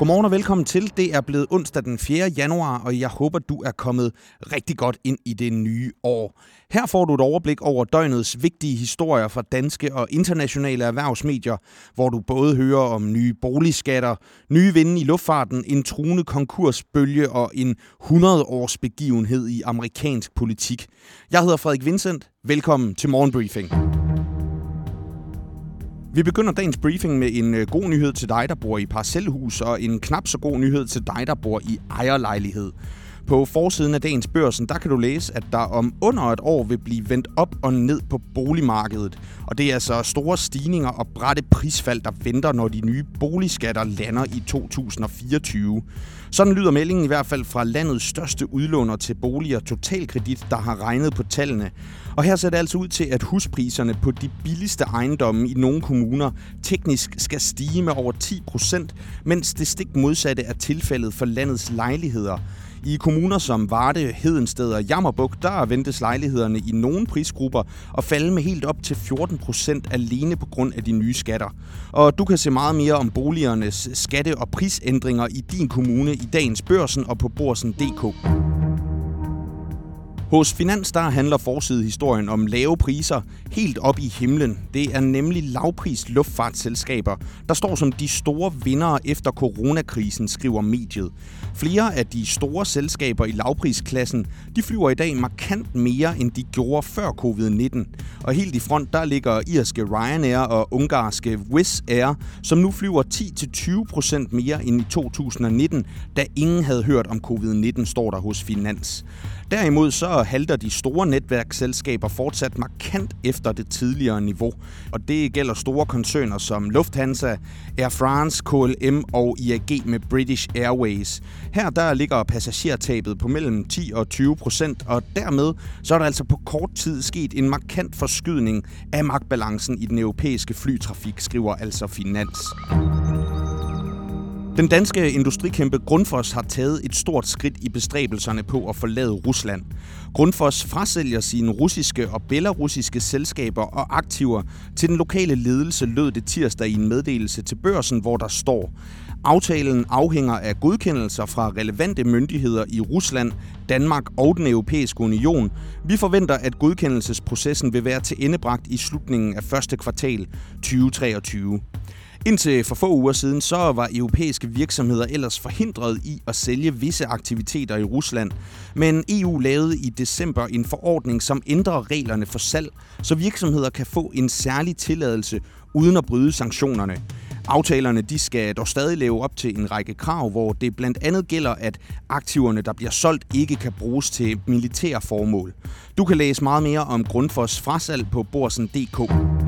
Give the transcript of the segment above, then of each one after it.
Godmorgen og velkommen til. Det er blevet onsdag den 4. januar, og jeg håber, du er kommet rigtig godt ind i det nye år. Her får du et overblik over døgnets vigtige historier fra danske og internationale erhvervsmedier, hvor du både hører om nye boligskatter, nye vinde i luftfarten, en truende konkursbølge og en 100-års begivenhed i amerikansk politik. Jeg hedder Frederik Vincent. Velkommen til Morgenbriefing. Vi begynder dagens briefing med en øh, god nyhed til dig, der bor i parcelhus, og en knap så god nyhed til dig, der bor i ejerlejlighed. På forsiden af dagens børsen, der kan du læse, at der om under et år vil blive vendt op og ned på boligmarkedet. Og det er altså store stigninger og bratte prisfald, der venter, når de nye boligskatter lander i 2024. Sådan lyder meldingen i hvert fald fra landets største udlåner til boliger, Totalkredit, der har regnet på tallene. Og her ser det altså ud til, at huspriserne på de billigste ejendomme i nogle kommuner teknisk skal stige med over 10 procent, mens det stik modsatte er tilfældet for landets lejligheder. I kommuner som Varde, Hedensted og Jammerbuk, der ventes lejlighederne i nogle prisgrupper at falde med helt op til 14 procent alene på grund af de nye skatter. Og du kan se meget mere om boligernes skatte- og prisændringer i din kommune i dagens børsen og på borsen.dk. Hos Finans der handler forsidehistorien om lave priser helt op i himlen. Det er nemlig lavpris luftfartsselskaber, der står som de store vindere efter coronakrisen, skriver mediet. Flere af de store selskaber i lavprisklassen, de flyver i dag markant mere, end de gjorde før covid-19. Og helt i front, der ligger irske Ryanair og ungarske Wizz Air, som nu flyver 10-20% mere end i 2019, da ingen havde hørt om covid-19, står der hos Finans. Derimod så halter de store netværksselskaber fortsat markant efter det tidligere niveau. Og det gælder store koncerner som Lufthansa, Air France, KLM og IAG med British Airways. Her der ligger passagertabet på mellem 10 og 20 procent, og dermed så er der altså på kort tid sket en markant forskydning af magtbalancen i den europæiske flytrafik, skriver altså Finans. Den danske industrikæmpe Grundfos har taget et stort skridt i bestræbelserne på at forlade Rusland. Grundfos frasælger sine russiske og belarusiske selskaber og aktiver til den lokale ledelse, lød det tirsdag i en meddelelse til børsen, hvor der står Aftalen afhænger af godkendelser fra relevante myndigheder i Rusland, Danmark og den europæiske union. Vi forventer, at godkendelsesprocessen vil være til endebragt i slutningen af første kvartal 2023. Indtil for få uger siden, så var europæiske virksomheder ellers forhindret i at sælge visse aktiviteter i Rusland. Men EU lavede i december en forordning, som ændrer reglerne for salg, så virksomheder kan få en særlig tilladelse uden at bryde sanktionerne. Aftalerne de skal dog stadig leve op til en række krav, hvor det blandt andet gælder, at aktiverne, der bliver solgt, ikke kan bruges til militære formål. Du kan læse meget mere om Grundfos frasalg på borsen.dk.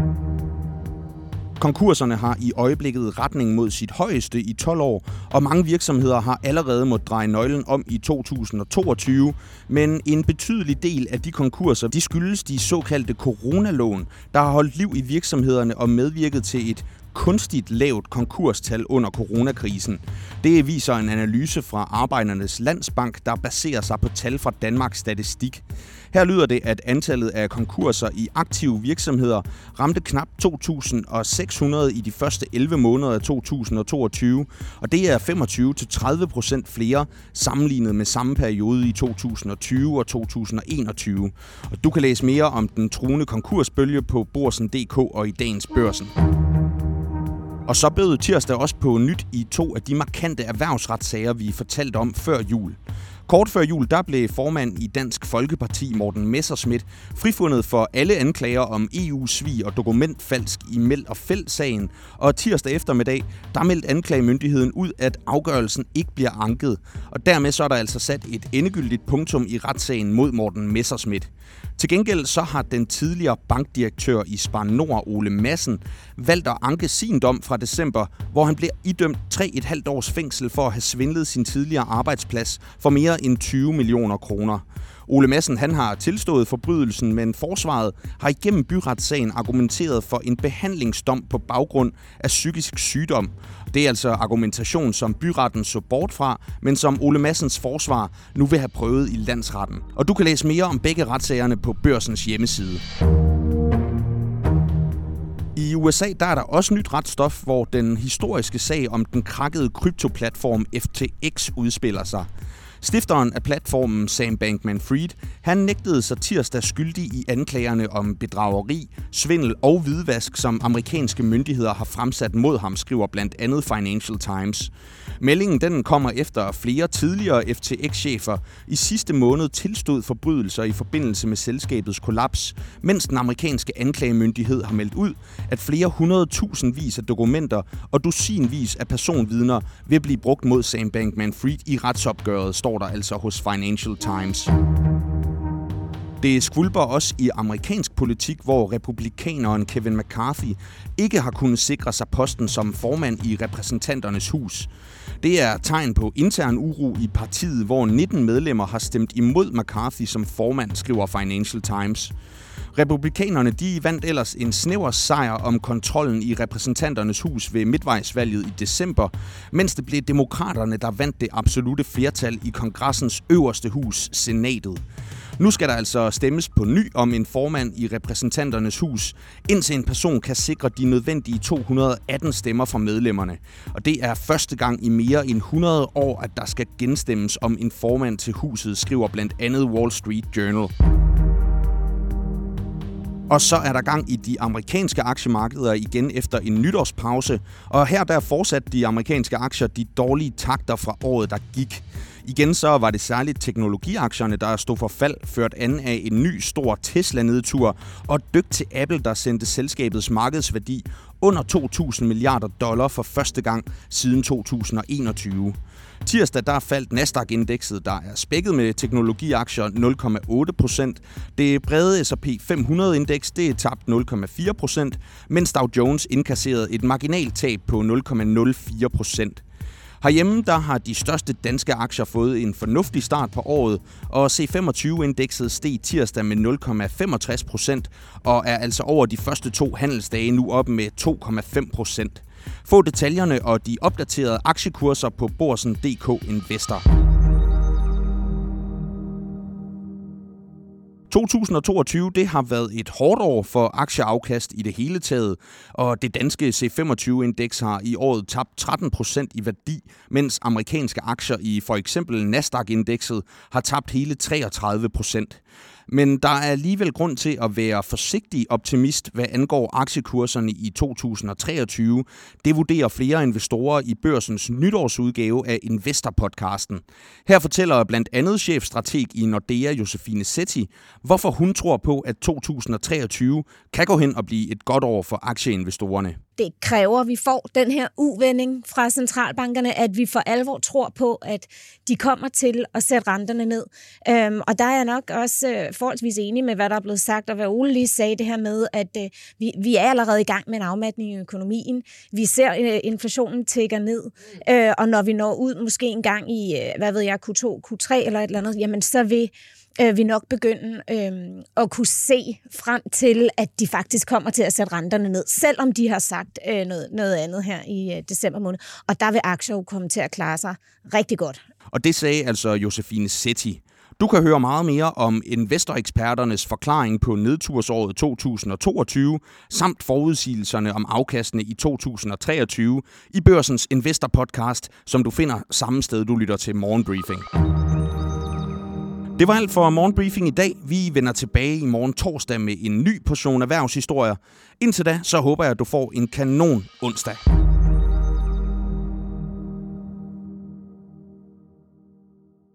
Konkurserne har i øjeblikket retning mod sit højeste i 12 år, og mange virksomheder har allerede måttet dreje nøglen om i 2022. Men en betydelig del af de konkurser, de skyldes de såkaldte coronalån, der har holdt liv i virksomhederne og medvirket til et kunstigt lavt konkurstal under coronakrisen. Det viser en analyse fra Arbejdernes Landsbank, der baserer sig på tal fra Danmarks Statistik. Her lyder det, at antallet af konkurser i aktive virksomheder ramte knap 2.600 i de første 11 måneder af 2022, og det er 25-30 procent flere sammenlignet med samme periode i 2020 og 2021. Og du kan læse mere om den truende konkursbølge på borsen.dk og i dagens børsen. Og så bød tirsdag også på nyt i to af de markante erhvervsretssager, vi fortalte om før jul. Kort før jul, der blev formand i Dansk Folkeparti, Morten Messerschmidt, frifundet for alle anklager om EU-svig og dokumentfalsk i Meld- og Fæld-sagen. Og tirsdag eftermiddag, der meldte anklagemyndigheden ud, at afgørelsen ikke bliver anket. Og dermed så er der altså sat et endegyldigt punktum i retssagen mod Morten Messerschmidt. Til gengæld så har den tidligere bankdirektør i Spar Nord, Ole Madsen, valgt at anke sin dom fra december, hvor han blev idømt 3,5 års fængsel for at have svindlet sin tidligere arbejdsplads for mere end 20 millioner kroner. Ole Madsen han har tilstået forbrydelsen, men forsvaret har igennem byretssagen argumenteret for en behandlingsdom på baggrund af psykisk sygdom. Det er altså argumentation, som byretten så bort fra, men som Ole Massens forsvar nu vil have prøvet i landsretten. Og du kan læse mere om begge retssagerne på børsens hjemmeside. I USA der er der også nyt retsstof, hvor den historiske sag om den krakkede kryptoplatform FTX udspiller sig. Stifteren af platformen, Sam Bankman-Fried, han nægtede sig tirsdag skyldig i anklagerne om bedrageri, svindel og hvidvask, som amerikanske myndigheder har fremsat mod ham, skriver blandt andet Financial Times. Meldingen den kommer efter flere tidligere FTX-chefer i sidste måned tilstod forbrydelser i forbindelse med selskabets kollaps, mens den amerikanske anklagemyndighed har meldt ud, at flere hundredtusindvis af dokumenter og dusinvis af personvidner vil blive brugt mod Sam Bankman-Fried i retsopgøret, står der altså hos Financial Times. Det skvulper også i amerikansk politik, hvor republikaneren Kevin McCarthy ikke har kunnet sikre sig posten som formand i repræsentanternes hus. Det er tegn på intern uro i partiet, hvor 19 medlemmer har stemt imod McCarthy som formand, skriver Financial Times. Republikanerne de vandt ellers en snæver sejr om kontrollen i repræsentanternes hus ved midtvejsvalget i december, mens det blev demokraterne, der vandt det absolute flertal i kongressens øverste hus, senatet. Nu skal der altså stemmes på ny om en formand i repræsentanternes hus, indtil en person kan sikre de nødvendige 218 stemmer fra medlemmerne. Og det er første gang i mere end 100 år, at der skal genstemmes om en formand til huset, skriver blandt andet Wall Street Journal. Og så er der gang i de amerikanske aktiemarkeder igen efter en nytårspause. Og her der fortsat de amerikanske aktier de dårlige takter fra året, der gik. Igen så var det særligt teknologiaktierne, der stod for fald, ført an af en ny stor Tesla-nedtur, og dyk til Apple, der sendte selskabets markedsværdi under 2.000 milliarder dollar for første gang siden 2021. Tirsdag der faldt Nasdaq-indekset, der er spækket med teknologiaktier 0,8 procent. Det brede S&P 500-indeks det er tabt 0,4 procent, mens Dow Jones indkasserede et marginalt tab på 0,04 procent. Herhjemme der har de største danske aktier fået en fornuftig start på året, og C25-indekset steg tirsdag med 0,65 procent og er altså over de første to handelsdage nu op med 2,5 procent. Få detaljerne og de opdaterede aktiekurser på Borsen.dk Investor. 2022 det har været et hårdt år for aktieafkast i det hele taget, og det danske C25-indeks har i året tabt 13 procent i værdi, mens amerikanske aktier i for eksempel Nasdaq-indekset har tabt hele 33 procent. Men der er alligevel grund til at være forsigtig optimist, hvad angår aktiekurserne i 2023. Det vurderer flere investorer i børsens nytårsudgave af Investor-podcasten. Her fortæller blandt andet chefstrateg i Nordea, Josefine Setti, hvorfor hun tror på, at 2023 kan gå hen og blive et godt år for aktieinvestorerne det kræver, at vi får den her uvending fra centralbankerne, at vi for alvor tror på, at de kommer til at sætte renterne ned. Øhm, og der er jeg nok også øh, forholdsvis enig med, hvad der er blevet sagt, og hvad Ole lige sagde det her med, at øh, vi, vi er allerede i gang med en afmatning i økonomien. Vi ser øh, inflationen tækker ned, øh, og når vi når ud måske en gang i, øh, hvad ved jeg, Q2, Q3 eller et eller andet, jamen så vil øh, vi nok begynde øh, at kunne se frem til, at de faktisk kommer til at sætte renterne ned, selvom de har sagt øh, noget, noget andet her i øh, december måned. Og der vil aktier jo komme til at klare sig rigtig godt. Og det sagde altså Josefine Setti. Du kan høre meget mere om investoreksperternes forklaring på nedtursåret 2022, samt forudsigelserne om afkastene i 2023 i Børsens Investor Podcast, som du finder samme sted, du lytter til Morgenbriefing. Det var alt for morgenbriefing i dag. Vi vender tilbage i morgen torsdag med en ny portion erhvervshistorier. Indtil da, så håber jeg, at du får en kanon onsdag.